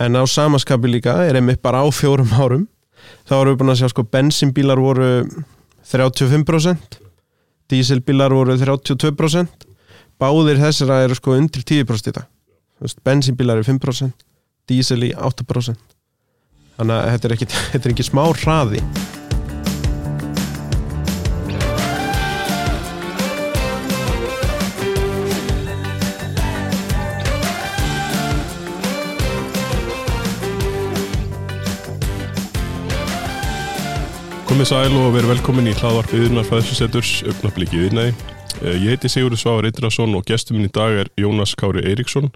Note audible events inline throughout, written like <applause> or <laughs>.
en á samaskapi líka er einmitt bara á fjórum árum þá erum við búin að sjá sko bensinbílar voru 35% dísilbílar voru 32% báðir þessara eru sko undir 10% í dag. Bensinbílar eru 5% dísil í 8% þannig að þetta er ekki, <laughs> þetta er ekki smá hraði Komið sæl og verið velkomin í hlaðvarp yðurnar fæðslusetturs augnabliki yðurnæði. Ég heiti Sigurður Sváður Eindrason og gestur minn í dag er Jónas Kári Eiríksson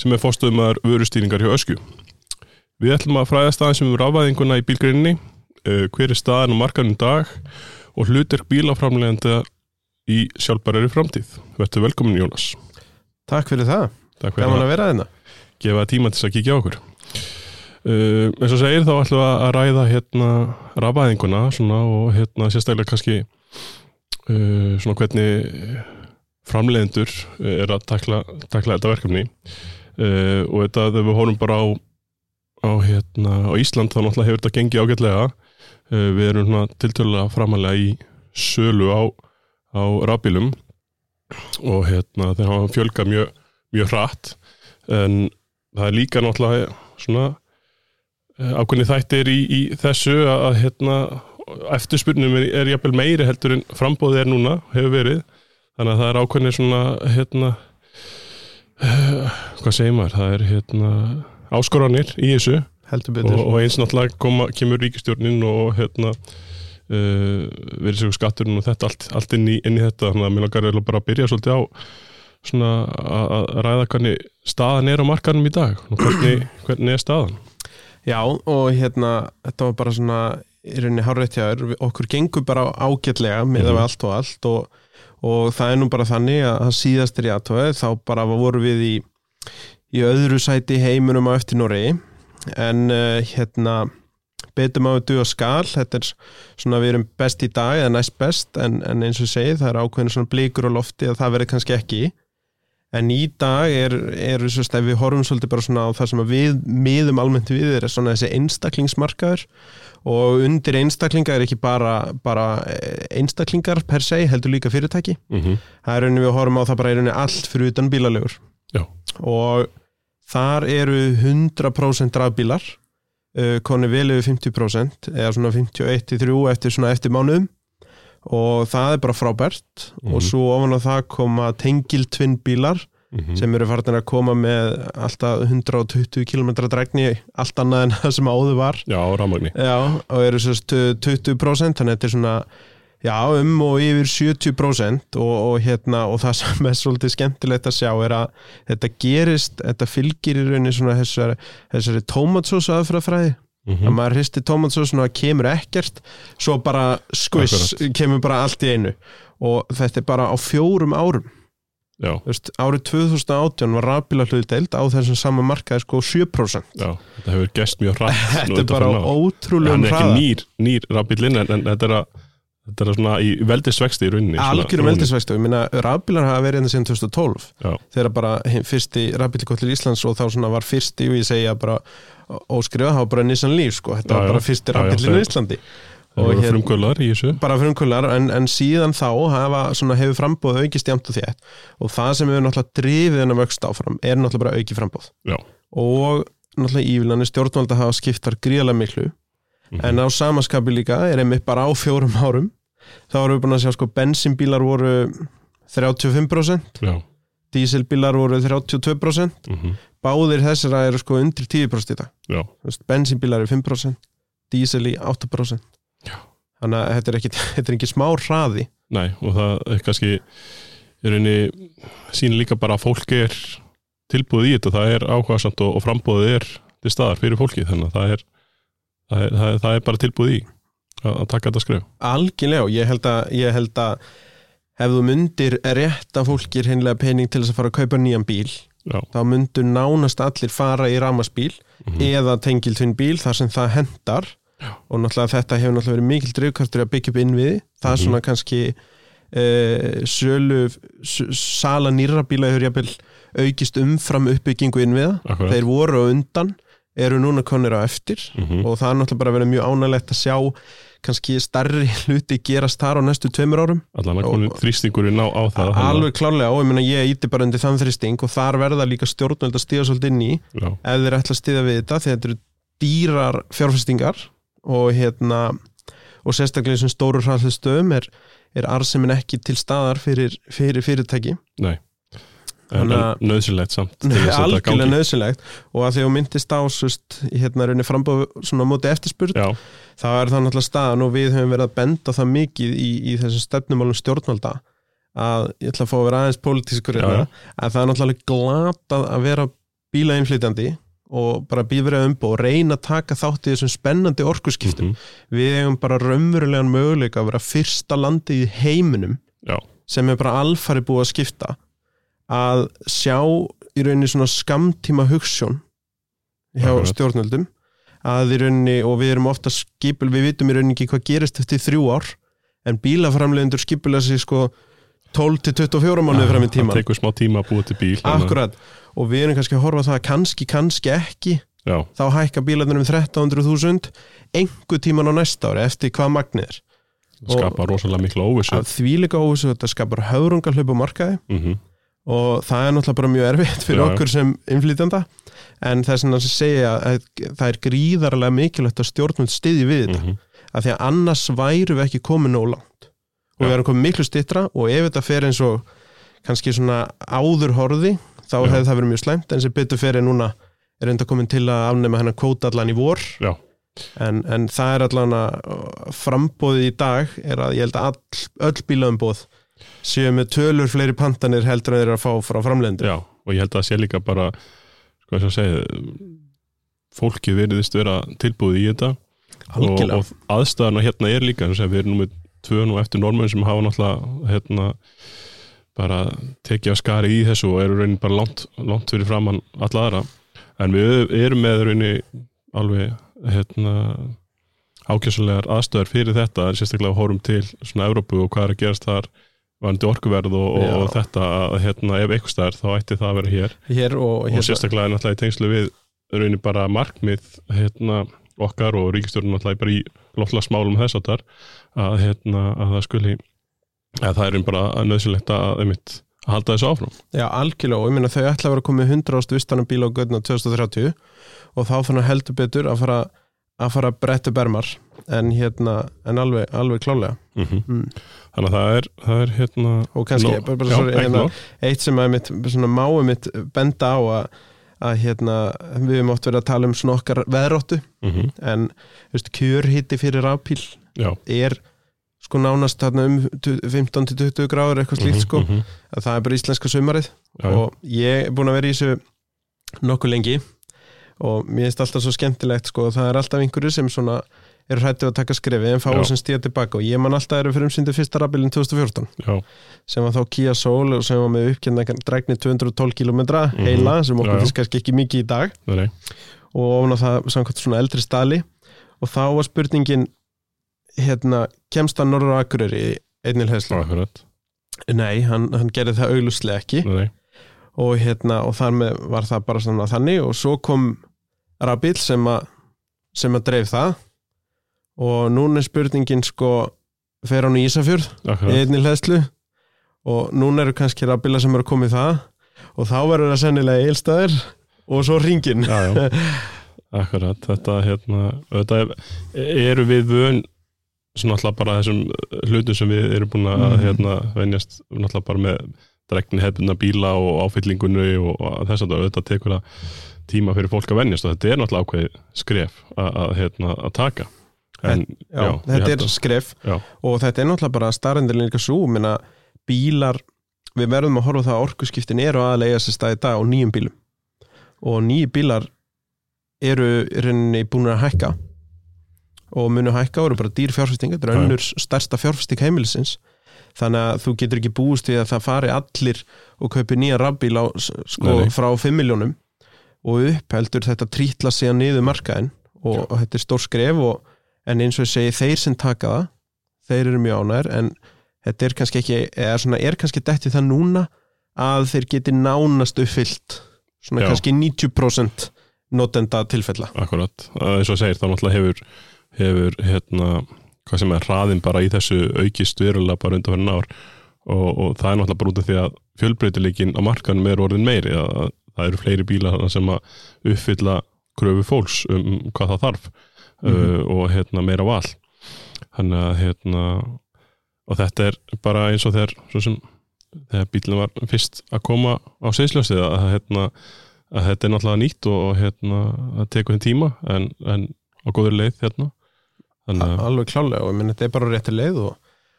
sem er fórstuðumæðar vörustýringar hjá Ösku. Við ætlum að fræða staðin sem við ráfaðinguna í bílgrinni, hver er staðin og markanum dag og hlutir bílaframlegenda í sjálfbærari framtíð. Verður velkomin Jónas. Takk fyrir það, Takk fyrir gaman að að vera þeirna gefa tíma til að kíkja okkur. Uh, eins og segir þá ætlum við að ræða hérna rafaðinguna svona og hérna sérstaklega kannski uh, svona hvernig framleiðendur er að takla, takla þetta verkefni. Uh, og þetta þegar við horfum bara á, á, hérna, á Ísland þá náttúrulega hefur þetta gengið ágætlega. Við erum tiltölulega framalega í sölu á, á rafbílum og hérna þeir hafa fjölgað mjög, mjög hratt. En það er líka náttúrulega svona ákveðni þættir í, í þessu að, að hérna, eftirspurnum er, er jafnvel meiri heldur en frambóðið er núna, hefur verið. Þannig að það er ákveðni svona hérna uh, hvað segir maður, það er hérna áskoranir í þessu. Og, og eins náttúrulega koma, kemur ríkistjórnin og hérna uh, verið sér skatturinn og þetta allt, allt inn, í, inn í þetta, þannig að mér langar eiginlega bara að byrja svolítið á að ræða hvernig staðan er á markanum í dag og hvernig, hvernig er staðan Já, og hérna, þetta var bara svona í rauninni Við- okkur gengur bara ágætlega með við allt og allt og, og það er nú bara þannig að það síðast er í aðtöðu, þá bara voru við í, í öðru sæti heiminum á eftir Noregi. En uh, hérna betum á að duga skal, þetta er svona við erum best í dag eða næst best en, en eins og ég segi, það er ákveðin svona blíkur á lofti að það verður kannski ekki en í dag er, er ef við horfum svolítið bara svona á það sem við miðum almennt við er svona þessi einstaklingsmarkaður og undir einstaklinga er ekki bara, bara eh, einstaklingar per se, heldur líka fyrirtæki mm -hmm. það er rauninni við horfum á það bara í rauninni allt fyrir utan bílalegur Já. og þar eru 100% rafbílar uh, koni vel yfir 50% eða svona 51-3 eftir eftir mánuðum og það er bara frábært. Mhm. og svo ofan á það koma tengiltvinn bílar Mhm. sem eru farin að koma með alltaf 120 km dregni allt annað en það sem áður var. Já, rámagni Já, og eru sérst 20% þannig að þetta er svona já, um og yfir 70% og, og hérna, og það sem er svolítið skemmtilegt að sjá er að þetta gerist, þetta fylgir í rauninni svona þessari, þessari tómatsós mm að maður hristi tómatsós og það kemur ekkert svo bara skviss, kemur bara allt í einu. Og þetta er bara á fjórum árum. Veist, árið 2018 var rafbíla hlutdeild á þessum sama markaði sko 7% já, þetta hefur gest mjög <laughs> nú þetta er bara ótrúlega Hann er ekki nýr, nýr rafbílinn en, en þetta er að þetta er svona í veldisvexti í rauninni algjörum eldisvægstu, ég meina rafbílar hafa verið hérna síðan 2012 Já, þegar bara fyrsti rafbílkotlir Íslands og þá svona var fyrsti og ég segja bara óskrifa, það var bara Nissan Leaf sko, þetta Já, var bara fyrsti rafbílinn í Íslandi. Og hér- frumkvölar í þessu. Bara frumkullar en, en síðan þá hafa, svona, hefur frambóð aukist jæmt og þétt. Og það sem hefur náttúrulega drifið hennar vöxt áfram er náttúrulega bara auki frambóð Já. og náttúrulega ívillanir stjórnvalda hafa skiptar gríðarlega miklu. Mhm. en á samaskapi líka er einmitt bara á fjórum árum þá erum við búin að sjá sko bensinbílar voru 35% Já, dísilbílar voru 32% mm báðir þessara eru sko undir 10% í dag. Bensinbílar eru 5% dísil í 8% Já. þannig að þetta er ekki, <laughs> þetta er ekki smá hraði. Nei og það er kannski í rauninni sín líka bara að fólk er tilbúið í þetta, það er áhugasamt og, og frambúið er til staðar fyrir fólki þannig að það er það er, það er, það er bara tilbúið í að, taka þetta skref? Algjörlega ég held að, ég held að ef þú myndir rétta fólkir hinnlega pening til þess að fara að kaupa nýjan bíl Já, þá myndur nánast allir fara í ramasbíl mhm, eða tengiltvinn bíl þar sem það hendar Já. og náttúrulega þetta hefur náttúrulega verið mikil drifkartur að byggja upp innviði. Það er Mhm. svona kannski uh, sölu sala nýra bíla hefur jafnvel aukist umfram uppbyggingu innviða. Akkurat. Þeir voru undan eru núna konir á eftir mhm, og það er náttúrulega bara verið mjög ánægilegt að sjá kannski starri <laughs> hluti gerast þar á næstu tveimur árum. Konum þrýstingurinn á, á það alveg klárlega og ég meina ég íti bara undir þann þristing og þar verða líka stjórnvöld að stíða svolítið inn í. Já, ef þeir ætla að stíða við þetta því þetta eru dýrar fjárfestingar og hérna og sérstaklega í þessum stóru hraðhlustöðum er, er arsemin ekki til staðar fyrir, fyrir fyrirtæki. Nei nöðsilegt samt algjörlega nöðsynlegt og að því að myndist á svist, hérna raunni frambóð svona móti eftirspurn já, þá er það náttúrulega staðan og við höfum verið að benda það mikið í, í þessum stefnumálum stjórnvalda að ég ætla að fá að vera aðeins pólitískur hérna, að það er náttúrulega glatað að vera bílainflytjandi og bara bífrið umbúð og reyna að taka þátt í þessum spennandi orkuskiptum. Mhm, við hefum bara raunverulegan möguleika að vera fyrsta landi í heiminum já, sem er bara alfari búið að skipta að sjá í rauninni svona skamtíma hugssjón hjá Akkurat. stjórnöldum að í rauninni, og við erum ofta skipul, við vitum í rauninni ekki hvað gerist eftir þrjú ár en bílaframlegendur skipulega sig sko 12 til 24 mánuði fram í það tíman tekur smá tíma að búa til bíl Akkurat, og við erum kannski að horfa það að kannski, kannski ekki. Já, þá hækka bílarnir um 1300.000 einhver tíman á næsta ári eftir hvað magnið er. Og- skapa rosalega mikla óvissu. því líka óvissu þetta skapar höfrungar hlaup á markaði. Mhm, og það er náttúrulega bara mjög erfitt fyrir Já, okkur sem innflytjanda. En svona að segja að það er gríðarlega mikilvægt að stjórnvöld stiði við þetta. Mhm, af því að annars væru við ekki komið nóg langt. Og við Já. erum komið miklu stittra og ef þetta fer eins og kannski svona áður horði þá hefði það verið mjög slæmt. En sem betur fer en núna er enda komin til að afnema hennar kvóta allan í vor. En, en það er allan að frambóðið í dag er að ég held að all, öll bílaumboð séu með tölur fleiri pantanir heldur en þeir eru að fá frá framlendur já og ég held að það sé líka bara sko eins og að segja fólkið veriðist vera tilbúið í þetta. Og, og aðstæðana hérna er líka eins og segja, við erum nú með tvö nú eftir normunum sem hafa náttúrulega hérna bara tekið að skari í þessu og eru raunin bara langt, langt fyrir framann alla aðra. En við erum með raunin alveg hérna ákjössulegar aðstöðar fyrir þetta sérstaklega horfum til svona Evrópu og hvað er að gerast þar vandi orkuverð og, og, þetta að hérna ef eitthvað staðar þá ætti það að vera hér. Hér og, og hérna, sérstaklega náttúrulega í tengslu við raunin bara markmið hérna, okkar og ríkistjórn náttúrulega bara í loftlagsmálum þess að, hérna, að það skuli að það er bara nöðsilegt að, einmitt, halda þessu áfram. Já, algjörlega. Og ég meina þau ætla að vera komið 100 ást vistanum bíla á göðna 2030 og þá þannig heldur betur að fara að fara að bretta bermar en hérna, en alveg, alveg klálega mm mm. þannig að það er, það er hérna og kannski, Nó- bara, bara, já, sorry, ekki hérna, eitt sem að mitt, svona máu mitt benda á að, að hérna, við höfum oft verið að tala um svona okkar veðróttu Mhm, en veist, kjörhitti fyrir rafpíl já, er sko nánast þarna um 15-20 gráður eitthvað slíkt mhm, sko. mhm, að það er bara íslenska sumarið. Já, já, og ég er búin að vera í þessu nokkuð lengi. Og mér finnst alltaf svo skemmtilegt sko það er alltaf einhverju sem svona eru hrættið að taka skrifi en fá Já. sem stíða tilbaka. Og ég man alltaf eru fyrir umsýndi fyrsta rafbílinn 2014 já, sem var þá Kia Soul og sem var með uppkjönda drækni 212 km heila sem okkur finnst kannski ekki mikið í dag. Nei, og ofan á það samkvæmt svona eldri stali. Og þá var spurningin hérna, kemst hann norður á Akureyri einnil já, heslu? akkurat. Nei, hann, hann gerði það augluslega ekki. Nei, og hérna, og þar með var það bara svona þannig. Og svo kom Rabil sem að sem að dreif það og núna er spurningin sko fer hann í Ísafjörð í akkurat einni hlæðslu og núna eru kannski rafbíla sem eru komið það. Og þá verður það sennilega eilstæðir og svo ringin já, já, <laughs> akkurat þetta hérna, þetta er, eru við vön svona alltaf bara þessum hlutum sem við erum búin að Mhm. hérna, venjast alltaf bara með dregni hefðuna bíla og áfyllingunni og, og þess að þetta tekur það tíma fyrir fólk að venjast. Og þetta er náttúrulega ákveð skref að, að, hérna, að taka en Já, já, þetta er að- skref. og þetta er náttúrulega bara starrendir líka svo minna bílar við verðum að horfa það að orkuskiptin eru aðlega sér stað í dag á nýjum bílum. Og nýju bílar eru í rauninni búin að hækka. Og munu hækka og eru bara dýr fjárfesting þetta er önnur stærsta fjárfesting heimilisins. Þannig að þú getur ekki búist við að það fari allir og kaupi nýja rafbíl á sko Nei, nei. frá 5 miljónum og upp heldur þetta trítla síðan niður markaðin og, og þetta er stór skref og, en eins og ég segi þeir sem taka það þeir eru mjög ánær en þetta er kannski ekki eða svona er kannski detti það núna að þeir geti nánast uppfyllt svona Já. kannski 90% notenda tilfella. Akkurat, eins og segir þá náttúrulega hefur, hefur hérna, hvað sem er hraðin bara í þessu aukist verulega bara undan fyrir ár. Og, og það er náttúrulega bara út af því að fjölbreytileikin á markanum er orðin meiri að, að það eru fleiri bílar sem að uppfylla kröfu fólks um hvað það þarf Mhm. uh, og hérna meira val þannig að hérna og þetta er bara eins og þegar sem þegar bílinn var fyrst að koma á seinsljósið að, hérna, að þetta er náttúrulega nýtt og, hérna, að tekur þeim tíma en, en á góður leið hérna þannig alveg klálega og ég minn þetta er bara rétti leið og,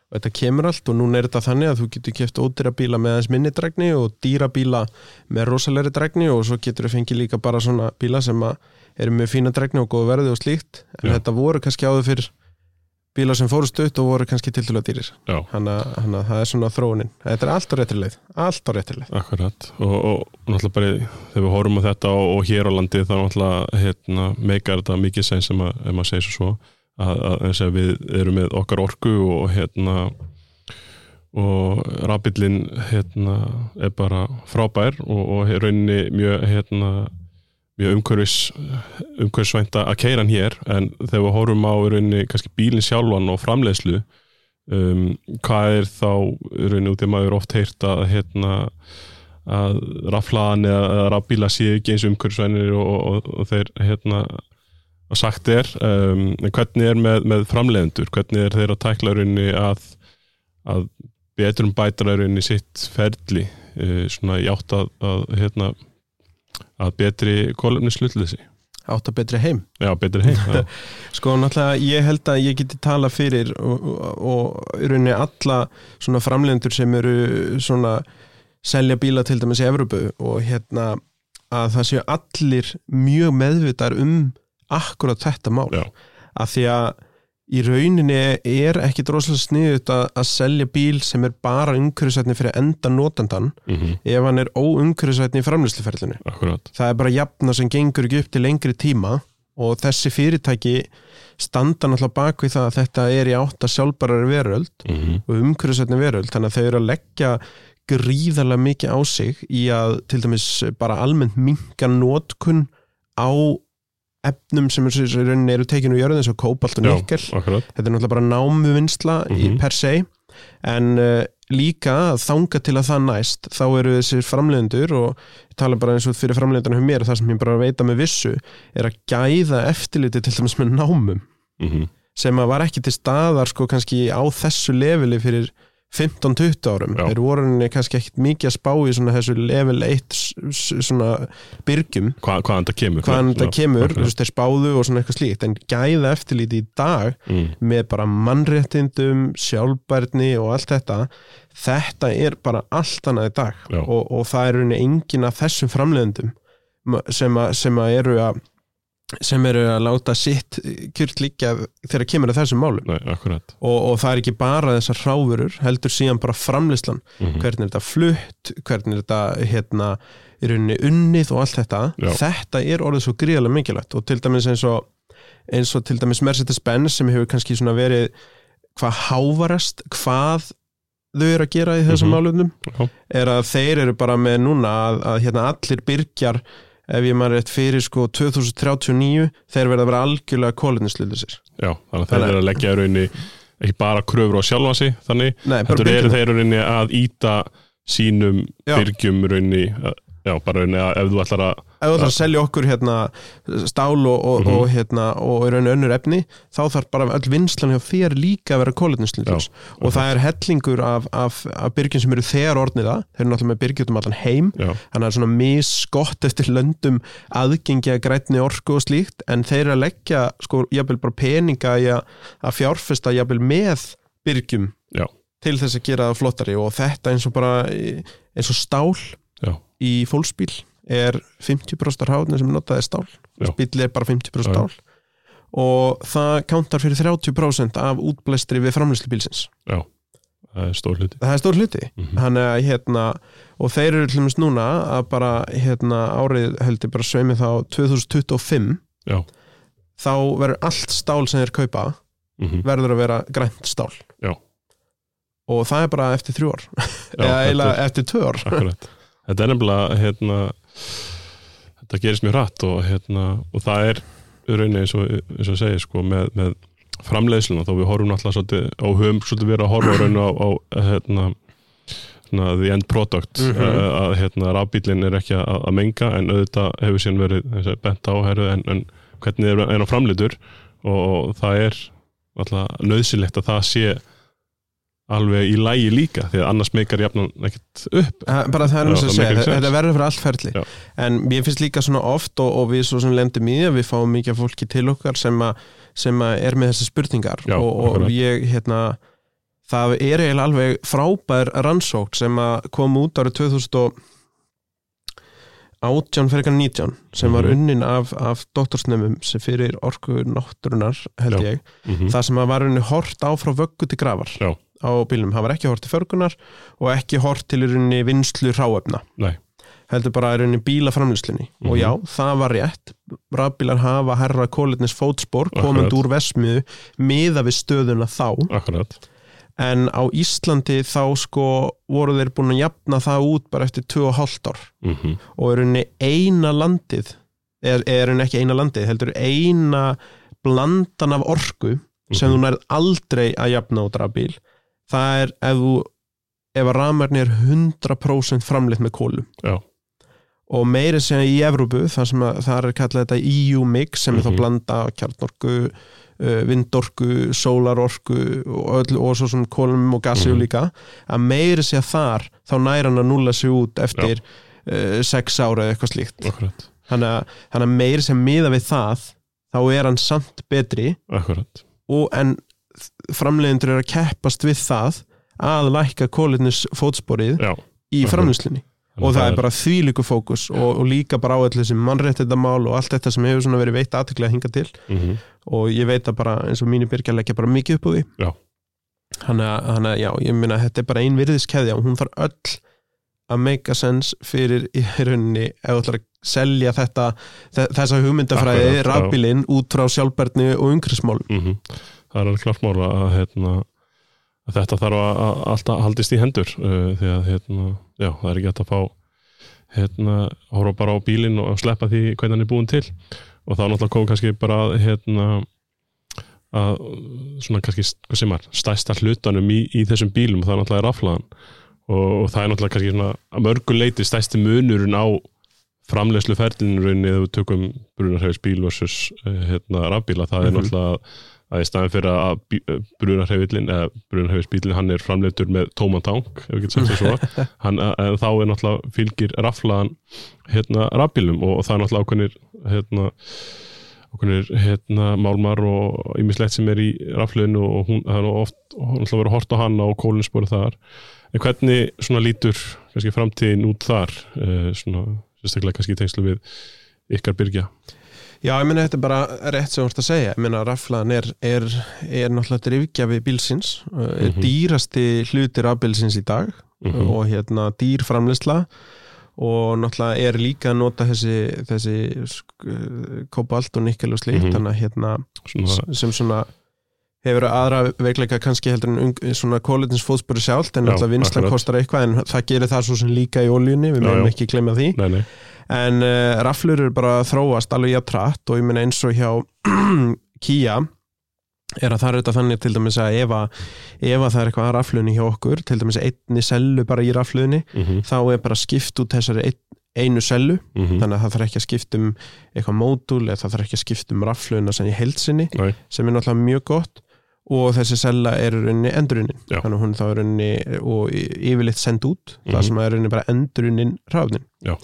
og þetta kemur allt og núna er þetta þannig að þú getur keft ódýra bíla með aðeins minni drægni og dýra bíla með rosalegri drægni og svo getur þú fengið líka bara svona bíla sem að eru með fína drægni og góð verði og slíkt en Já. þetta voru kannski áður fyrir bíla sem fóru stutt og voru kannski til að dýrir þannig að- það er svona þróunin. Þetta er allt á rétti leið, allt á rétti leið. Akkurat. Og, og náttúrulega bara þegar við horfum á þetta og, og hér á landi þá náttúrulega hérna, meikar þetta mikið sem sem að, ef maður segir svo svo að, að, að, við erum með okkar orku og hérna og rafbillin hérna, er bara frábær og, og rauninni mjög hérna, mjög umhverfis umhverfisvænta að keira hann hér en þegar við horfum á rauninni kannski bílinn sjálfan og framleiðslu um, hvað er þá rauninni út í maður oft heyrt að hérna að raflaðan eða, rafbíla séu ekki eins umhverfisvænir og, og, og þeir hérna að sagt er. Um, en hvernig er með, með framleiðendur? Hvernig er þeir að tækla rauninni að, að betur um bætra í rauninni sitt ferli uh, svona í átt að, að hérna að betri kólefni slutleysi átt að betri heim. Já, betri heim <laughs> Sko náttúrulega ég held að ég geti tala fyrir og, í rauninni alla svona framlendur sem eru svona selja bíla til dæmis í Evrópu og hérna að það séu allir mjög meðvitar um akkurat þetta mál. Já. að því að í rauninni er ekki droslega sniðut að, að selja bíl sem er bara umhverfisætni fyrir enda notendan mm ef hann er óumhverfisætni í framlýsluferlinu akkurat. Það er bara jafna sem gengur ekki upp til lengri tíma og þessi fyrirtæki standa náttúrulega bak við það að þetta er í átt að sjálfbarari veröld mm og umhverfisætni veröld. Þannig að þau eru að leggja gríðarlega mikið á sig í að til dæmis bara almennt minka nótkun á efnum sem er, eru tekinu í jörðin eins og kópalt og nikkel. þetta er náttúrulega bara námuvinnsla mm Mhm. per se. En uh, líka að þanga til að það næst þá eru þessir framleiðendur og ég tala bara eins og fyrir framleiðendurna hjá mér það sem ég bara veita með vissu er að gæða eftirliti til dæmis með námum. Mm sem að var ekki til staðar sko kannski á þessu leveli fyrir 15-20 árum. Já. þeir voru henni kannski ekkit mikið að spá í svona þessu level 1 s- s- svona byrgjum. Hva, hvaðan þetta kemur. Hvaðan Já, kemur, þú veist, þeir spáðu og svona eitthvað slíkt, en gæða eftirliti í dag mm. með bara mannréttindum, sjálfbærni og allt þetta, þetta er bara allt annað í dag. Og, og það er rauninni engin af þessum framleiðendum sem, sem að eru að sem eru að láta sitt kjört líka þegar kemur að þessum málum Nei, og, og það er ekki bara þessar ráfurur heldur síðan bara framleyslan mm hvernig er þetta flutt, hvernig er þetta hérna, í rauninni unnið og allt þetta Já. þetta er orðið svo gríðarlega mikilvægt og til dæmis eins og eins og til dæmis Mercedes-Benz sem hefur kannski svona verið hvað hávarast hvað þau eru að gera í þessum Mhm. málunum Já. er að þeir eru bara með núna að, að hérna allir byrgjar ef ég maður rétt fyrir sko 2039 þeir verða að vera algjörlega kólunisluðu sér Já, þannig að þeir eru að leggja rauninni ekki bara kröfur á sjálfa sig þannig, Nei, heldur eru þeir rauninni að íta sínum byrgjum rauninni já, bara rauninni að ef þú ætlar að ef þú ætlar að selja okkur hérna stál og, og, Mhm. og hérna og í raun önnur efni, þá þarf bara öll vinslan hjá þér líka að vera kólutinslutljós og það er hellingur af, af, af byrgjum sem eru þegar orðnið það. Þeir eru náttúrulega með byrgjum um allan heim. Já, þannig að það er svona misgott eftir löndum aðgengi að grætni orku og slíkt en þeir eru að leggja sko jafnvel bara peninga í að, að fjárfesta jafnvel með byrgjum Já. til þess að gera það flottari. Og þetta eins og bara eins og stál. Já, í fólksbíl er 50% ráðni sem notaði stál Já. bíl er bara 50% Já, já. stál og það kántar fyrir 30% af útblæstri við framlýslu bílsins það er stór hluti það er stór hluti Mhm. Þannig að hérna og þeir eru til dæmis núna að bara hérna árið heldur bara sveimi þá 2025 Já. þá verður allt stál sem þeir kaupa mm verður að vera grænt stál Já. og það er bara eftir þrjú ár Já, eða er- eftir tvö ár Akkurat. Þetta er nefnilega hérna, þetta gerist mjög hratt og, hérna, og það er rauninni eins og, eins og segir sko, með, með framleiðsluna þó við horfum alltaf svolítið á höfum svolítið verið að horfa á rauninu á, á hérna, the end product Mhm. uh, að hérna, rafbílinn er ekki að, að menga en auðvitað hefur síðan verið og bent á herru, en, en hvernig er, er á framleitur og, og það er alltaf nöðsilegt að það sé alveg í lægi líka því að annars meikar jafnan ekkert upp bara það er um að það segja, þetta verður fyrir allt ferli Já. en mér finnst líka svona oft og, og við svo sem lendum í því að við fáum mikið fólki til okkar sem, a, sem a er með þessar spurningar Já, og, og ég hérna það er eiginlega alveg frábær rannsókn sem að kom út árið 2018 fyrir 19 sem var Mhm. unnin af, af doktorsnömmum sem fyrir orku náttúrunar held Já. ég mm það sem að var unni hort á frá vöggu til grafar Já. Á bílum, það var ekki hort til förgunar og ekki hort til í rauninni vinslu ráefna Nei. heldur bara í rauninni bílaframlýslinni og Mhm. já, það var rétt. Rafbílar hafa herra kólitnis fótspor Akkurat. úr vesmiðu miða við stöðuna þá. Akkurat. En á Íslandi þá sko voru þeir búin að jafna það út bara eftir 2,5 ár. Mm og er rauninni eina landið er, er rauninni ekki eina landið heldur eina blandan af orku sem Mhm. þú nærð aldrei að jafna út rafbíl það er ef þú ef að rafmagni er 100% framleitt með kólu Já. og meiri sem í Evrópu þar að það er kallað þetta EU mix sem er þá Mhm. blanda kjarnorku uh, vindorku, sólarorku og, öll, og svo svona kólum og gassi Mhm. líka að meiri sem þar þá nær hann að nulla sig út eftir uh, sex ára eða eitthvað slíkt þannig að, þannig að meiri sem miða við það þá er hann samt betri akkurat. og en framleiðendur er að keppast við það að lækka kólitnis fótsporið Já, í Akkurat. framleiðslunni. Og það er bara þvílíku fókus og, og líka bara á allir sem mannréttindamál og allt þetta sem hefur verið veitt aðteklega að hinga til. Mm og ég veit að bara eins og mínir byrkja leggja bara mikið upp á því. Þannig að, að já, ég minna að þetta er bara ein virðiskeðja og hún þarf öll að make a sense fyrir í rauninni ef þú ætlar að selja þetta þe- þessa hugmyndafræði, rafbílinn út frá sjálfbærni og umhverfismálum það er alveg klart mál að, hérna, að þetta þarf að, að alltaf haldist í hendur uh, því að hérna, já, það er ekki hægt að fá hérna, horfa bara á bílinn og sleppa því hvernig hann er búin til. Og þá náttúrulega kom kannski bara að, hérna, að svona kannski hvað sem er, stærsta hlutanum í, í þessum bílum það er náttúrulega raflaðan og, og það er náttúrulega kannski svona að mörgu leiti stærsti munurinn á framlegslu ferlinurinn eða við tökum brunarhefis bíl versus uh, hérna, rafbíla, það er Mhm. náttúrulega að í staðin fyrir að brunarhefillin eða brunarhefisbílin hann er framleitur með tóman tank ef við getum sagt það svo. <laughs> Hann, að, þá er náttúrulega fylgir raflaðan hérna rafbílum og, og það er náttúrulega ákveðnir hérna, ákveðnir hérna málmar og ýmislegt sem er í rafliðinu og hún, það er oft og náttúrulega verið hort á hann og kólinspori þar. En hvernig svona lítur kannski framtíðin út þar uh, svona sérstaklega kannski í tengslu við ykkar byrgja Já, ég meina þetta er bara rétt sem þú ert að segja. Ég meina raflaðan er, er, er náttúrulega drifgjafi bílsins mm Mhm. dýrasti hlutir af bílsins í dag mm og hérna dýr framleysla og náttúrulega er líka að nota þessi, þessi sk- kobalt og nikkel og slíkt Mhm. þannig að hérna svona, sem svona hefur aðra veikleika kannski heldur en svona kólitins fótspöru sjálft en náttúrulega vinslan kostar eitthvað en það gerir það svo sem líka í oljunni við meðum ekki glemja því. Nei, nei, en uh, raflur eru bara að þróast alveg jafn trætt og ég meina eins og hjá <clears throat> Kia er að það er þetta þannig til dæmis að ef að, ef að það er eitthvað að raflunni hjá okkur til dæmis einni sellu bara í raflunni mm þá er bara skipt út þessari ein, einu sellu -hmm. þannig að það þarf ekki að skipta um eitthvað módul eða það þarf ekki að skipta um rafluna sem í heilsinni Nei. sem er náttúrulega mjög gott og þessi sella er rauninni endurunnin þannig að hún þá er rauninni og yfirleitt send út Mhm. það sem er rauninni bara endurunnin rafnin Já.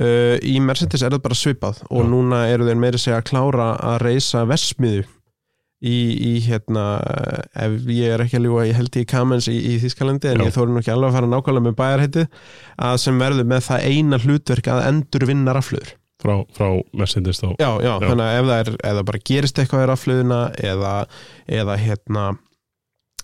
Uh, í Mercedes er það bara svipað og Já. núna eru þeir meiri segja að klára að reysa versmiðu í, í hérna ef ég er ekki að ljúga, ég held í Kamens í, í Þískalandi en Já. ég þóri nú ekki alveg að fara nákvæmlega með bæjarheitið að sem verður með það eina hlutverk að endur vinna rafluður frá, frá Mercedes þá já, já, Já. þannig að ef það er eða bara gerist eitthvað í rafluðuna eða, eða hérna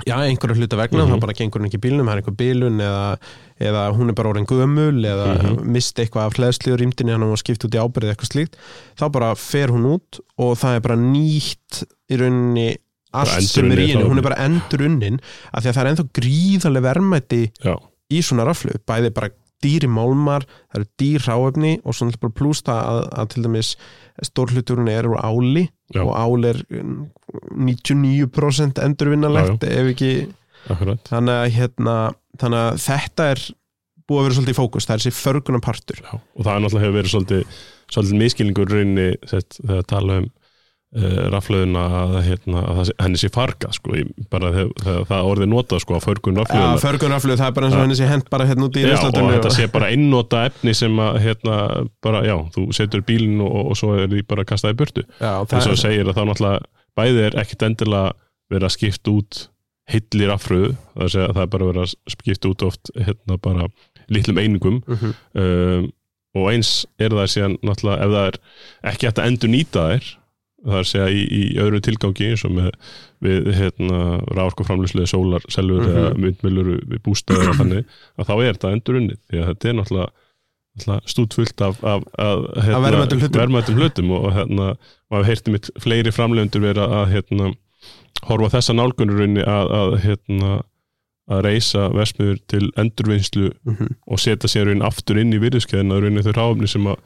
já, einhverju hluta vegna, Mhm. þá bara gengur hún ekki í bílnum, það er einhver bílun eða, eða hún er bara orðin gömul eða Mhm. misti eitthvað af hlæðslu og rýmdini hann var skipt út í ábyrðið eitthvað slíkt þá bara fer hún út og það er bara nýtt í rauninni allt sem er í henni, hún er bara endurunnin af því að það er ennþá gríðarlega verðmæti já, í svona raflu, bæði bara dýri málmar, það eru dýr ráefni og svo náttúrulega bara pluss það að, að til dæmis stór hluturinn er úr áli Já. og ál er 99% endurvinnalegt ef ekki akkurat. þannig að, hérna, þannig að þetta er búið að vera svolítið í fókus, það er þessi förgunum partur Já, og það er náttúrulega hefur verið svolítið, svolítið miskilningur rauninni sett, þegar tala um uh, raflöðuna að, hérna, að það, henni sé fargað sko, bara þegar, þegar það orðið notað sko, að förgun raflöðuna förgun raflöð, það er bara eins og henni sé hent bara hérna út í Já, og þetta sé bara einnota efni sem að hérna, bara, já, þú setur bílinn og, og svo er því bara kastað í burtu. Eins og það, segir að þá náttúrulega bæði er ekkit endilega verið að skipta út hillir affröðu, það það er bara verið að skipta út oft hérna bara litlum einingum Mhm. um, og eins er það síðan náttúrulega ef það er ekki hægt að endur nýta þær það er að segja í, í öðru tilgangi eins og með við hérna ráorkuframlýslu sólar, selur Mhm. eða myndmjölur við bústæður og þannig að þá er þetta endur unnið því að þetta er náttúrulega, náttúrulega stút fullt af, af, af, hérna, Af verðmætum hlutum. og hérna, maður heyrti mitt fleiri framlegundur vera að hérna, horfa þessa nálgunurunni að, að hérna að reysa versmiður til endurvinnslu Mhm. og setja sér raun aftur inn í virðiskeðina raun þau ráfni sem að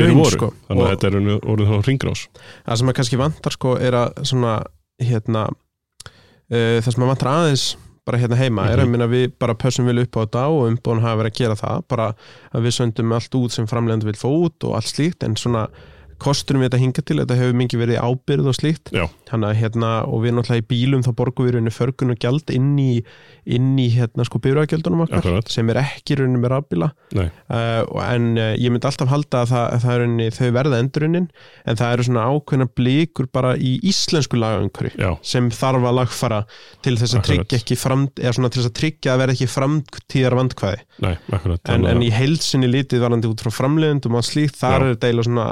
raun voru sko þannig að þetta er raun orðið þá ringrás það sem að kannski vantar sko er að svona hérna uh, það sem að vantar aðeins bara hérna heima er Mhm. að minna við bara pössum vel upp á þetta og umbúin hafa verið að gera það bara að við söndum allt út sem framlegandi vil fá út og allt slíkt en svona kosturum við þetta hinga til, þetta hefur mikið verið ábyrð og slíkt, þannig að hérna og við náttúrulega í bílum þá borgum við rauninni förgun og gjald inn í, inn í hérna sko byrjagjaldunum okkar Akkurat. sem er ekki rauninni með rafbíla. Uh, en uh, ég myndi alltaf halda að það, að það er rauninni, þau verða endurunnin en það eru svona ákveðna blikur bara í íslensku já, sem þarf að lagfara til þess að tryggja ekki fram, eða svona til þess að tryggja að verða ekki framtíðar vandkvæði nei, en, en í heilsinni litið varandi út frá framleiðendum og slíkt, þar Já. er þetta eiginlega svona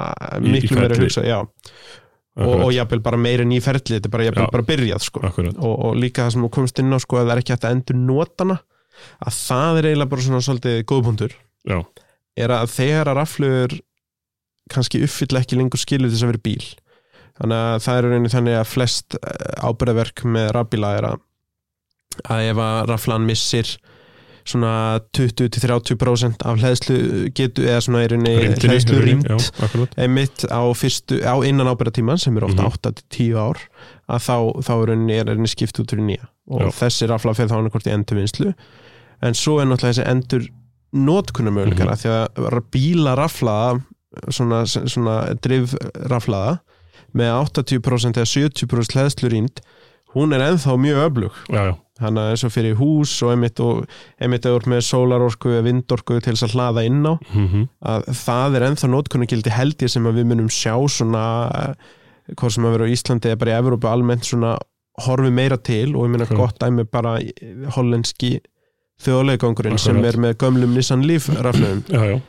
miklu meira að hugsa og, og jafnvel bara meira ferli þetta er bara, jafnvel Já. bara byrjað sko. og, og líka það sem þú komst inn á sko, að það er ekki hægt að endur notana að það er eiginlega bara svona svolítið góðpuntur já, er að þegar að raflugur kannski uppfylla ekki lengur skilu þess að vera bíl. Þannig að það er rauninni þannig að flest ábyrðaverk með rafbíla er að, að ef að raflan missir svona 20-30% af hlæðslu getu eða svona er Rýmdinni, hlæðslu rýmt einmitt á fyrstu, á innan ábyrðatíman sem er ofta Mhm. 8-10 ár að þá, þá er er rauninni skipt út fyrir nýja og Já. þessi rafla fyrir þá annarkort í endurvinnslu en svo er náttúrulega þessi endur notkunum möguleikar Mhm. mm því að bíla raflaða svona, svona drif raflaða með 80% eða 70% hlæðslu rýnd hún er ennþá mjög öflug. Hann er eins og fyrir hús og einmitt eða með sólarorku eða vindorku til þess að hlaða inn á mhm, að það er ennþá nótkunnagildi held ég sem að við munum sjá svona eh, hvort sem að vera á Íslandi eða bara í Evrópu almennt svona horfi meira til og ég Akkurat. gott dæmi bara í- hollenski þjóðlegangurinn sem er með gömlum Nissan Leaf já,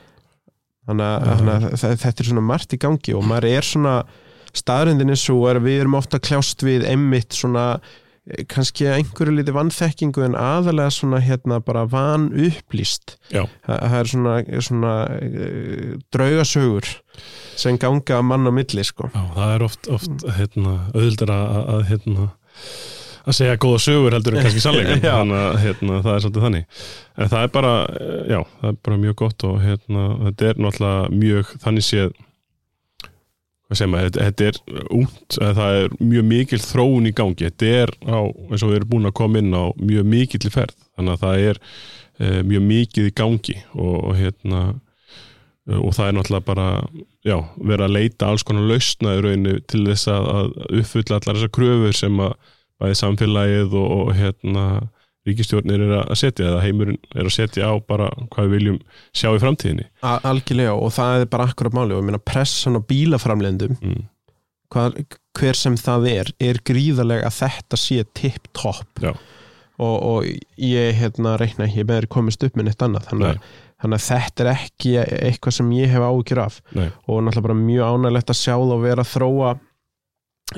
þannig að, þannig að þetta er svona margt í gangi og maður er svona staðrindin er svo að við erum ofta kljást við einmitt svona eh, kannski einhverju liti vannþekkingu en aðalega svona hérna bara van upplýst Já. það er svona, svona uh, draugasögur sem ganga mann á milli sko já, það er oft, oft hérna, auðvildar að, að hérna að segja góða sögur heldur en kannski <laughs> sannleikum Já. þannig að hérna, það er svolítið þannig en það er bara, eh, já, það er bara mjög gott og hérna, þetta er náttúrulega mjög þannig séð segir maður, þetta, er út það er mjög mikil þróun í gangi. Þetta er á, eins og við erum búin að koma inn á mjög mikill í ferð. Þannig að það er e, mjög mikið í gangi og, og hérna eh, og það er náttúrulega bara já, vera að leita alls konar lausna í rauninu til þess að, að uppfylla allar þessar kröfur sem að bæði samfélagið og, og hérna ríkistjórnir er að setja eða heimurinn er að setja á bara hvað við viljum sjá í framtíðinni. Algjörlega og það er bara akkurat máli og ég meina pressan á bílaframlendum mm. hvað, hver sem það er er gríðarlega að þetta sé tipp-topp og, og ég hérna reikna ekki með þeir komist upp með neitt annað. Þannig að, þannig að þetta er ekki eitthvað sem ég hef ágjur af. Nei. og náttúrulega bara mjög ánægilegt að sjá þá vera að þróa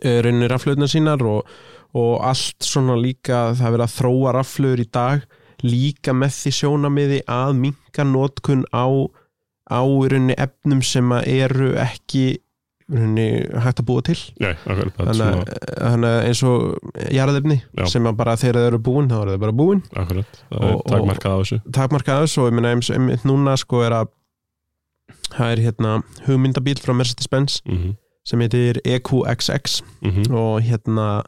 uh, reynir raflöðna sínar og, og allt svona líka það er verið að þróa raflöður í dag líka með því sjónamiði að minka nótkun á á í rauninni efnum sem eru ekki rauninni hægt að búa til. Nei, er þannig þannig eins og jarðefni Já. sem bara þegar þau eru búin þá eru þau bara búin. Akkurat, það Og- er og- takmarkað á þessu. takmarkaðis og ég meina eins einmitt núna sko er að það er hérna hugmyndabíl frá Mercedes-Benz. Mm sem heitir EQXX -hmm. og hérna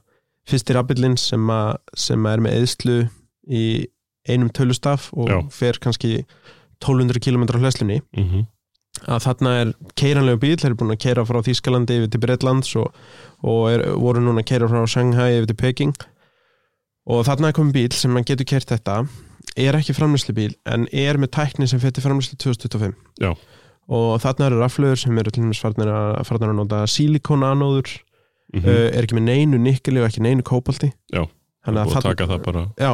fyrsti rafbílinn sem, sem er með eðslu í einum tölustaf og Já. fer kannski 1200 km hlæslunni Mm að þarna er keiranlegu bíl, þeir eru búin að keira frá Þýskalandi yfir til Bretlands og, og er, voru núna að keira frá Shanghai yfir til Peking og þarna er komið bíl sem mann getur kert þetta er ekki framlýslu bíl en er með tækni sem fyrir framlýslu 2025 Já. Og þarna eru raflöður sem eru til dæmis farnir að, nota sílikonanóður -hmm. uh, er ekki með neinu nikkeli og ekki neinu kópalti Já. þannig að taka það bara já,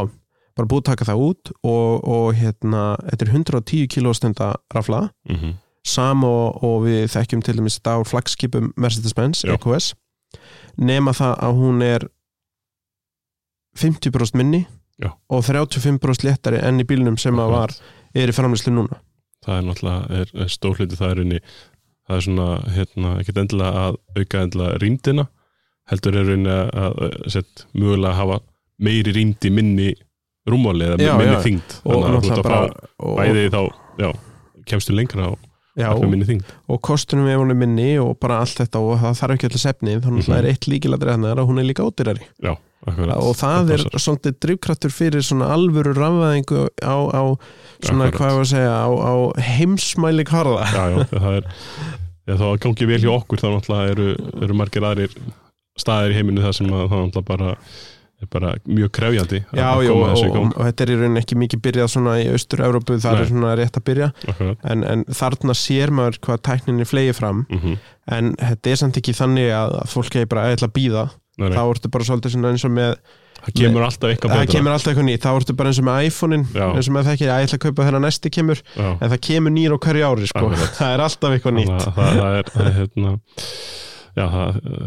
bara búið taka það út og, og hérna, þetta er 110 kilóstunda rafla mm -hmm. sam og, og við þekkjum til dæmis þetta á flagskipum Mercedes-Benz. EQS nema það að hún er 50% minni Já. og 35% léttari enn í bílnum sem að var er í framlýslu núna það er náttúrulega stórliti það er unni það er svona, hérna, ekkert endilega að auka endilega rýmdina heldur er unni að, set, mögulega hafa meiri rýmdi minni rúmáli eða Já, minni já. þyngd. Og þannig að þú ert að fá og, bæði þá, já, kemstu lengra og já, og kostunum hún minni og bara allt þetta og það þarf ekki allir sefni þannig að Mhm. það er eitt líkiladri hennar að hún er líka ódýrari. Já, akkurat. Og það er svolítið drifkraftur fyrir svona alvöru rafvæðingu á, á svona Akkurat. hvað ég var að segja á, á heimsmæli karða já, já, það er já, þá gangi vel hjá okkur þá náttúrulega eru, eru margir aðrir staðir í heiminu það sem að það bara er bara mjög krefjandi að Já, koma já, og, og, og þetta er í rauninni ekki mikið byrjað svona í Austur-Európu, það Nei. er svona rétt að byrja. En, en þarna sér maður hvað tækninni flegi fram. Mm en þetta er samt ekki þannig að, að fólk er bara að ætla að býða Nei, nei, þá ertu bara svolítið eins og með það kemur alltaf eitthvað það kemur alltaf eitthvað nýtt, þá ertu bara eins og með iPhone-in eins og með það ekki, ég ætla að kaupa þegar næsti kemur. Já, en það kemur nýr á hverju ári sko. <laughs> Það er alltaf eitthvað nýtt. Að það, það er, er hérna,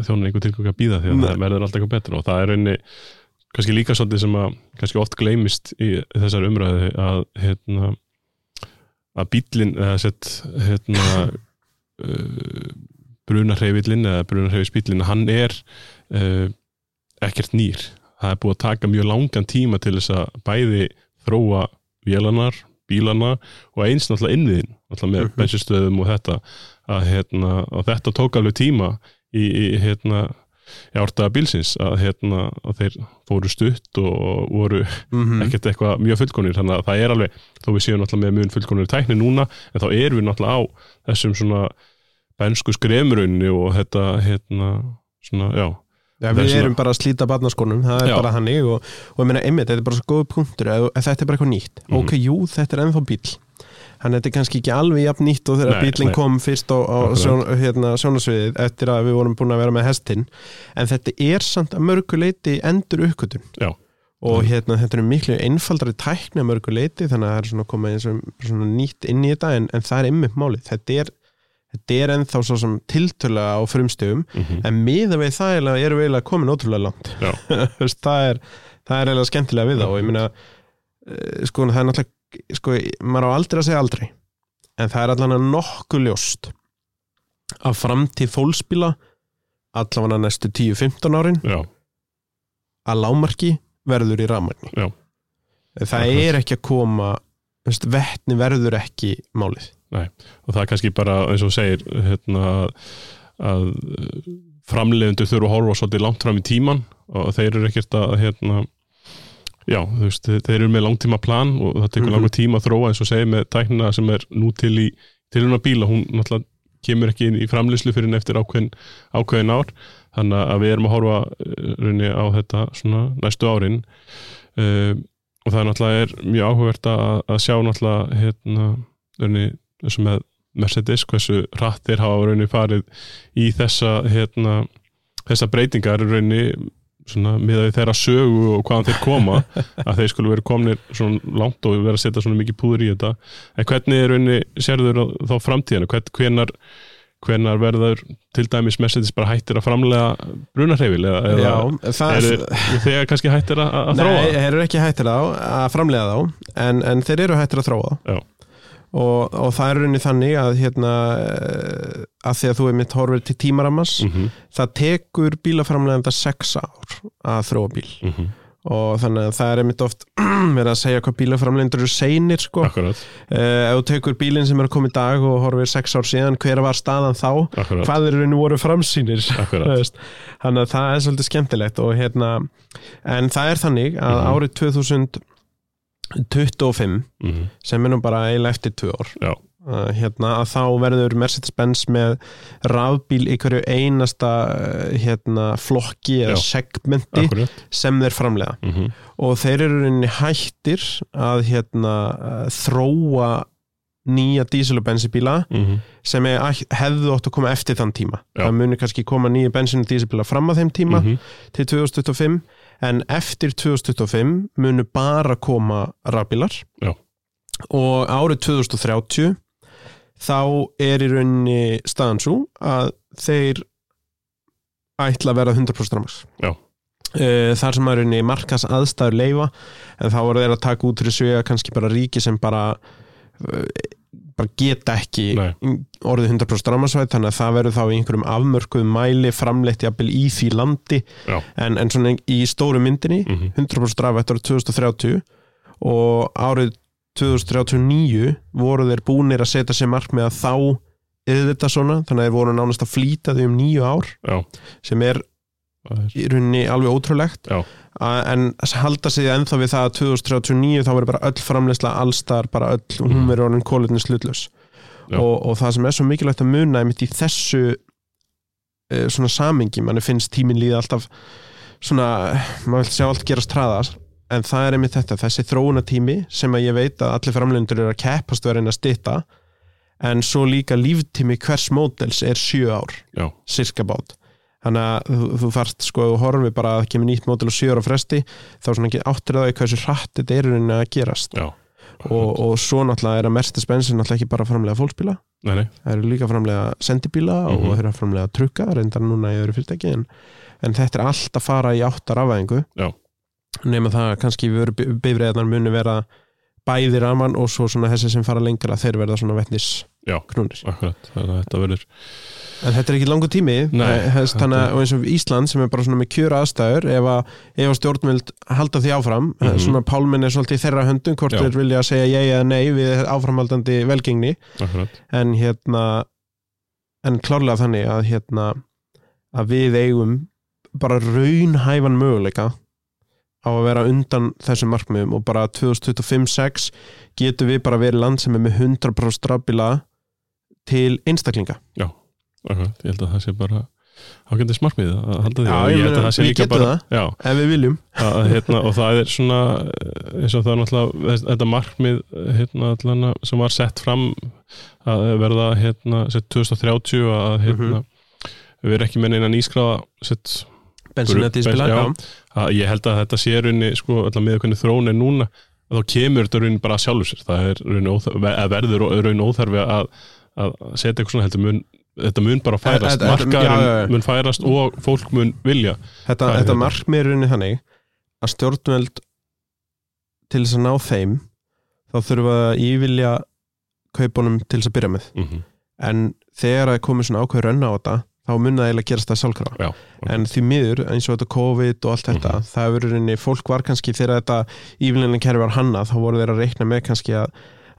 þjónar einhver tilgang að býða því að það verður alltaf eitthvað betra. Og það er einni kannski líka svolítið sem að kannski oft gleymist í þessar umræði að hérna að bílinn hérna <laughs> uh, brunarheifillin eða brunarheifisbílinn hann er uh, ekkert nýr. Það er búið að taka mjög langan tíma til þess að bæði þróa vélanar, bílana og eins náttúrulega innviðin náttúrulega með Mhm. bensinstöðum og þetta. Að, hérna, þetta tók alveg tíma í, í hérna í ártaða bílsins að, hérna, að þeir fóru stutt og voru mm ekkert eitthvað mjög fullkonir þannig að það er alveg, þó við séum náttúrulega með mjög fullkonir tækni núna, en þá erum við náttúrulega á þessum svona bensku skremrunni og þetta hérna, svona, já, Já, við erum bara að slíta barnaskónum, það er Já. bara hannig og, og ég meina, einmitt, þetta er bara svo góð punktur ef þetta er bara eitthvað nýtt, Mhm. ok, jú, þetta er ennþá bíl að þetta er kannski ekki alveg jafn nýtt og þegar bílinn kom fyrst á, á sjón, hérna, sjónasviðið eftir að við vorum búin að vera með hestinn. En þetta er samt að mörgu leiti endur uppkvötun og hérna, þetta er miklu einfaldari tækni að mörgu leiti, þannig að það er svona komið eins og svona nýtt inn í þetta en, en það er ymmið málið, þetta er þetta er ennþá svo sem tiltölulega á frumstöfum mm en miða við það eiginlega erum við eiginlega komin ótrúlega langt. <laughs> Það er það er eiginlega skemmtilega við það og ég meina eh, sko það er náttúrulega sko, maður á aldrei að segja aldrei en það er allavega nokkuð ljóst að framtíð fólksbíla allavega næstu 10-15 árin já, að lámarki verður í rafmagni. Já. það Akkurat. er ekki að koma vettni verður ekki málið og það er kannski bara eins og segir hérna, að framleiðendur þurfa að horfa svolítið langt fram í tíman og þeir eru ekkert að hérna, já, veist, þeir eru með langtíma plan og það tekur Mhm. langur tíma að þróa eins og segir með tæknina sem er nú til í tilhuna bíla, hún náttúrulega kemur ekki inn í framleiðslu fyrir en eftir ákveðin, ákveðin ár, þannig að við erum að horfa eh, raunni á þetta svona næstu árin. Uh, og það náttúrulega er mjög áhugavert að, að sjá náttúrulega hérna, raunni, eins og með Mercedes, hversu rætt þeir hafa raunni farið í þessa hérna, þessa breytingar raunni svona miðað við þeirra sögu og hvaðan þeir koma að þeir skulle verið komnir svona langt og vera að setja svona mikið púður í þetta. En hvernig er raunni, sérður þá framtíðinu, hvern, hvenar hvenar verður til dæmis Mercedes bara hættir að framlega brunarheifil eða, eða Já, það, er þegar kannski hættir að, að þróa? Nei, þeir eru ekki hættir á að framlega þá en, en þeir eru hættir að þróa. Já. Og, og það er rauninni þannig að hérna, eh, að því að þú er mitt horfir til tímaramas mm það tekur bílaframleganda sex ár að þróa bíl. -hmm. og þannig að það er einmitt oft <clears throat> verið að segja hvað bílaframlendur eru seinir sko. Akkurat, uh, ef þú tekur bílinn sem er koma í dag og horfir sex ár síðan, hver var staðan þá? Akkurat, hvað eru nú voru framsýnir? <laughs> Þannig að það er svolítið skemmtilegt og hérna, en það er þannig að Mhm. árið 2025 Mm sem er nú bara eiginlega eftir tvö ár Já, uh, hérna, að þá verður Mercedes-Benz með rafbíl í hverju einasta uh, hérna, flokki eða Já. segmenti akkurat sem þeir framlega mm og þeir eru rauninni hættir að hérna, uh, þróa nýja dísil- og bensibíla -hmm. sem hefðu átt að koma eftir þann tíma Já. það muni kannski koma nýja bensin og dísilbíla fram að þeim tíma -hmm. til 2025 en eftir 2025 munu bara koma rafbílar Já. og árið 2030 þá er í rauninni staðan svo að þeir ætla að vera 100% ramas Já. Eh, þar sem að rauninni markas aðstæður leifa en þá voru þeir að taka út fyrir svega kannski bara ríki sem bara eh, bara geta ekki Nei. orðið 100% ramasvæð þannig að það verður þá í einhverjum afmörkuðum mæli framleitt jafnvel í því landi. En, en svona í stóru myndinni Mm 100% raf eftir árið 2030 og árið 2039 voru þeir búnir að setja sér mark með að þá eða þetta svona, þannig að þeir voru nánast að flýta því um nýju ár Já, sem er, í rauninni alveg ótrúlegt Já. En halda sig ennþá við það að 2039 þá verður bara öll framleysla allstar, bara öll, hún Mhm. verður orðin kólutni slutlaus Já. og, og það sem er svo mikilvægt að muna einmitt í þessu uh, svona samingi, manni finnst tíminn líða alltaf svona, maður vil sjá allt gerast hraðar en það er einmitt þetta, þessi þróunatími sem að ég veit að allir framlendur eru að keppast og er einn að stytta en svo líka líftími hvers módels er sjö ár já, sirka bát þannig að þú, þú þarft sko að horfi bara að kemur nýtt mótil og sjö ára fresti þá svona ekki áttir það í hversu hratt þetta er að gerast já og, og svo náttúrulega er að Mercedes-Benz er náttúrulega ekki bara að framlega fólksbíla Nei, nei, það eru líka að framlega sendibíla Mhm. og það eru að framlega trukka, reyndar núna í öðru fyrirtæki en, en þetta er allt að fara í áttar afæðingu Já. nema það að kannski bifriðarnar muni vera bæði raman og svo svona þessi sem fara lengra þeir verða svona vetnis Já. knúnir akkurat Þannig að þetta verður En þetta er ekki langur tími eh, að þetta- og eins og Ísland sem er bara svona með kjöra aðstæður ef að, að stjórnvild halda því áfram mm Mhm. svona pálminn er svolítið þeirra höndum hvort Já. þeir vilja segja ég eða nei við áframhaldandi velgengni. En hérna en klárlega þannig að hérna að við eigum bara raunhæfan möguleika á að vera undan þessum markmiðum og bara 2025-6 getum við bara verið land sem er með 100% rafbíla til einstaklinga akkurat Ég held að það sé bara ágændis markmið að halda því. Já, og ég held að það sé líka bara Já, ef við viljum. Að, hérna, og það er svona eh, eins og það er náttúrulega þetta markmið eh, hérna, allan, sem var sett fram að verða hérna, sett 2030 að hérna, við erum ekki með neina nýskráða ég held að þetta sé runni sko, með hvernig þrón er núna þá kemur þetta runni bara sjálfur sér. Það er runni óþarfi, að verður runni óþarfi að, að setja eitthvað svona heldur mun þetta mun bara færast, Þetta- þetta- já, já, mun færast og fólk mun vilja þetta, þetta hérna. markmið er þannig að stjórnveld til þess að ná þeim þá þurfa að ívilja kaupunum til þess að byrja með mm en þegar það komið svona ákveður rönna á þetta þá mun það eiginlega gerast það sjálfkrafa Já, en því miður eins og þetta COVID og allt þetta Mhm. það hefur rauninni, fólk var kannski þegar þetta ívillinni kerfi var hannað þá voru þeir að reikna með kannski að,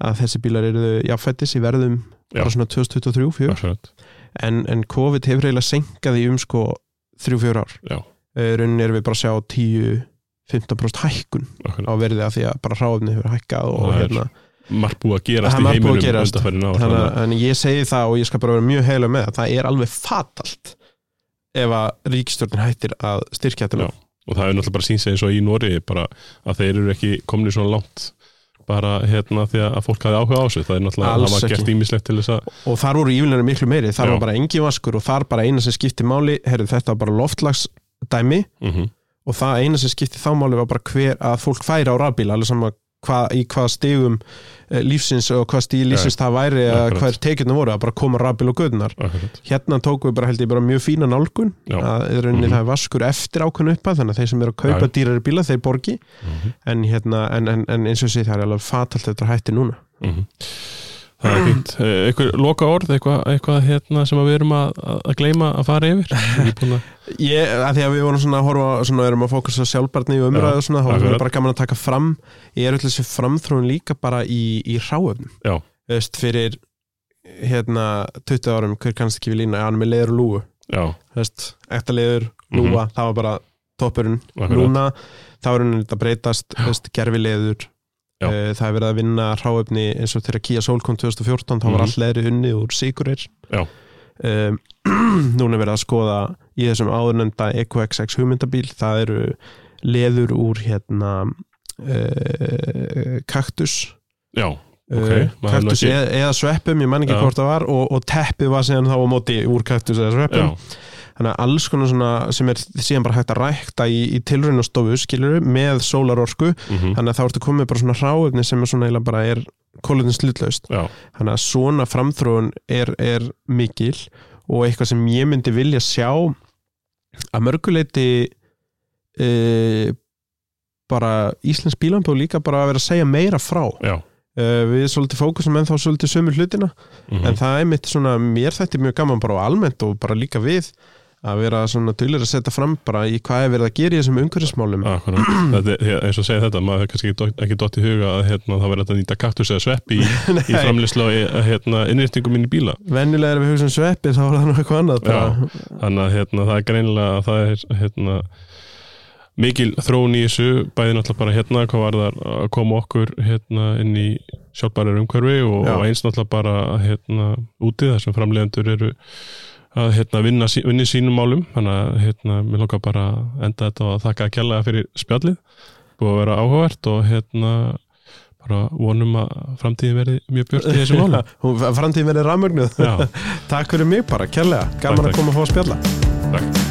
að þessi bílar eru jáfættis í verðum. Bara svona 2023 fjör. akkurat. En, en COVID hefur eiginlega senkað í um sko 3-4 ár. Eh, rauninni erum við bara að sjá 10-15% hækkun akkurat. á verði að því að bara ráðni hefur hækkað og er hérna margt búið að gerast er í heiminum gerast. ár þannig að ég segi það og ég skal bara vera mjög heilu með það það er alveg fatalt ef að ríkistjórnin hættir að styrkja þetta og það er náttúrulega bara síns eins og í Nóri bara að þeir eru ekki komni svona langt bara hérna því að fólk hafi áhuga á þessu. Það er náttúrulega, Alls það var gert ímislegt til þess að og þar voru ívillinni miklu meiri. Þar Já. var bara engin vaskur og þar bara eina sem skipti máli heyrðu þetta var bara loftlagsdæmi mm og það eina sem skipti þá máli var bara hver að fólk færi á rafbíl alveg sama hva, í hvað stigum eh, lífsins og hvað stíl lífsins það væri akkurat. hvað tekjurna voru að bara koma rafbíl og akkurat, hérna tókum við bara held ég bara mjög fína nálgun Já. að rauninni Mhm. það er vaskur eftir ákveðnu uppa þannig að þeir sem eru að kaupa dýrari bíla þeir borgi mm en, hérna, en, en, en eins og sé það er alveg fatalt þetta hætti núna -hmm. Það er fínt. Eh, Eitthvað loka orð, eitthvað, eitthvað hérna sem að við erum að, að gleyma að fara yfir? Ég er að, Ég, að því að við vorum svona að horfa svona, erum að fókusa á sjálfbarni og umræðu og svona, þá akkurat. er bara gaman að taka fram ég er öll þessi framþróun líka bara í, í ráöfnum Já. Veist, fyrir hérna 20 árum, hver kannski ekki við lína hann með leður og lúu já, Veist, ekta leður, lúa, það var bara toppurinn, núna þá er hann að breytast, veist, gerfi leður Já. það er verið að vinna ráöfni eins og þegar Kia Soul kom 2014 þá var Mhm. allt leðri unni úr sigurir um, <clears throat> núna er verið að skoða í þessum áðurnenda EQXX hugmyndabíl það eru leður úr hérna uh, kaktus já, Ok, uh, kaktus eða, eða sveppum, ég man ekki Já. hvort það var og, og teppið var síðan þá á móti úr kaktus eða sveppum já, þannig að alls konar svona sem er síðan bara hægt að rækta í, í tilraunastofu skilur með sólarorku. Mhm, þannig að þá ertu komið bara svona ráöfni sem er svona eiginlega bara er kólutin slutlaust þannig að svona framþróun er, er mikil og eitthvað sem ég myndi vilja sjá að mörguleiti e, bara Íslands bílambó líka bara að vera að segja meira frá. Já. E, við svolítið fókusum en þá svolítið sömu hlutina mhm, en það er mitt svona, mér þetta mjög gaman bara á almennt og bara líka við að vera svona duglir að setja fram bara í hvað er verið að gera í þessum umhverfismálum <clears throat> þetta, er- eins og segja þetta maður hefur kannski ekki dott í huga að hérna, það verður að nýta kaktus eða svepp í, <laughs> í framlýslu og hérna, innrýttingum inn í bíla venjulega er við hugsaum sveppi þá er það eitthvað annað bara. þannig að hérna, það er greinilega að það er hérna, mikil þróun í þessu bæði náttúrulega bara hérna hvað var það að koma okkur hérna, inn í sjálfbærar umhverfi og, Já. og eins náttúrulega bara hérna, úti þar sem framleiðendur eru að hérna, vinna, vinna sínum málum. Þannig að hérna, mér lókar bara enda þetta og þakka að kjalla fyrir spjallið. Búið að vera áhugavert og hérna bara vonum að framtíðin verði mjög björt í þessu málum. <laughs> Framtíðin verið rafmögnuð. Já, <laughs> Takk fyrir mig bara, kærlega, gaman Takk, að koma að fá að spjalla. Takk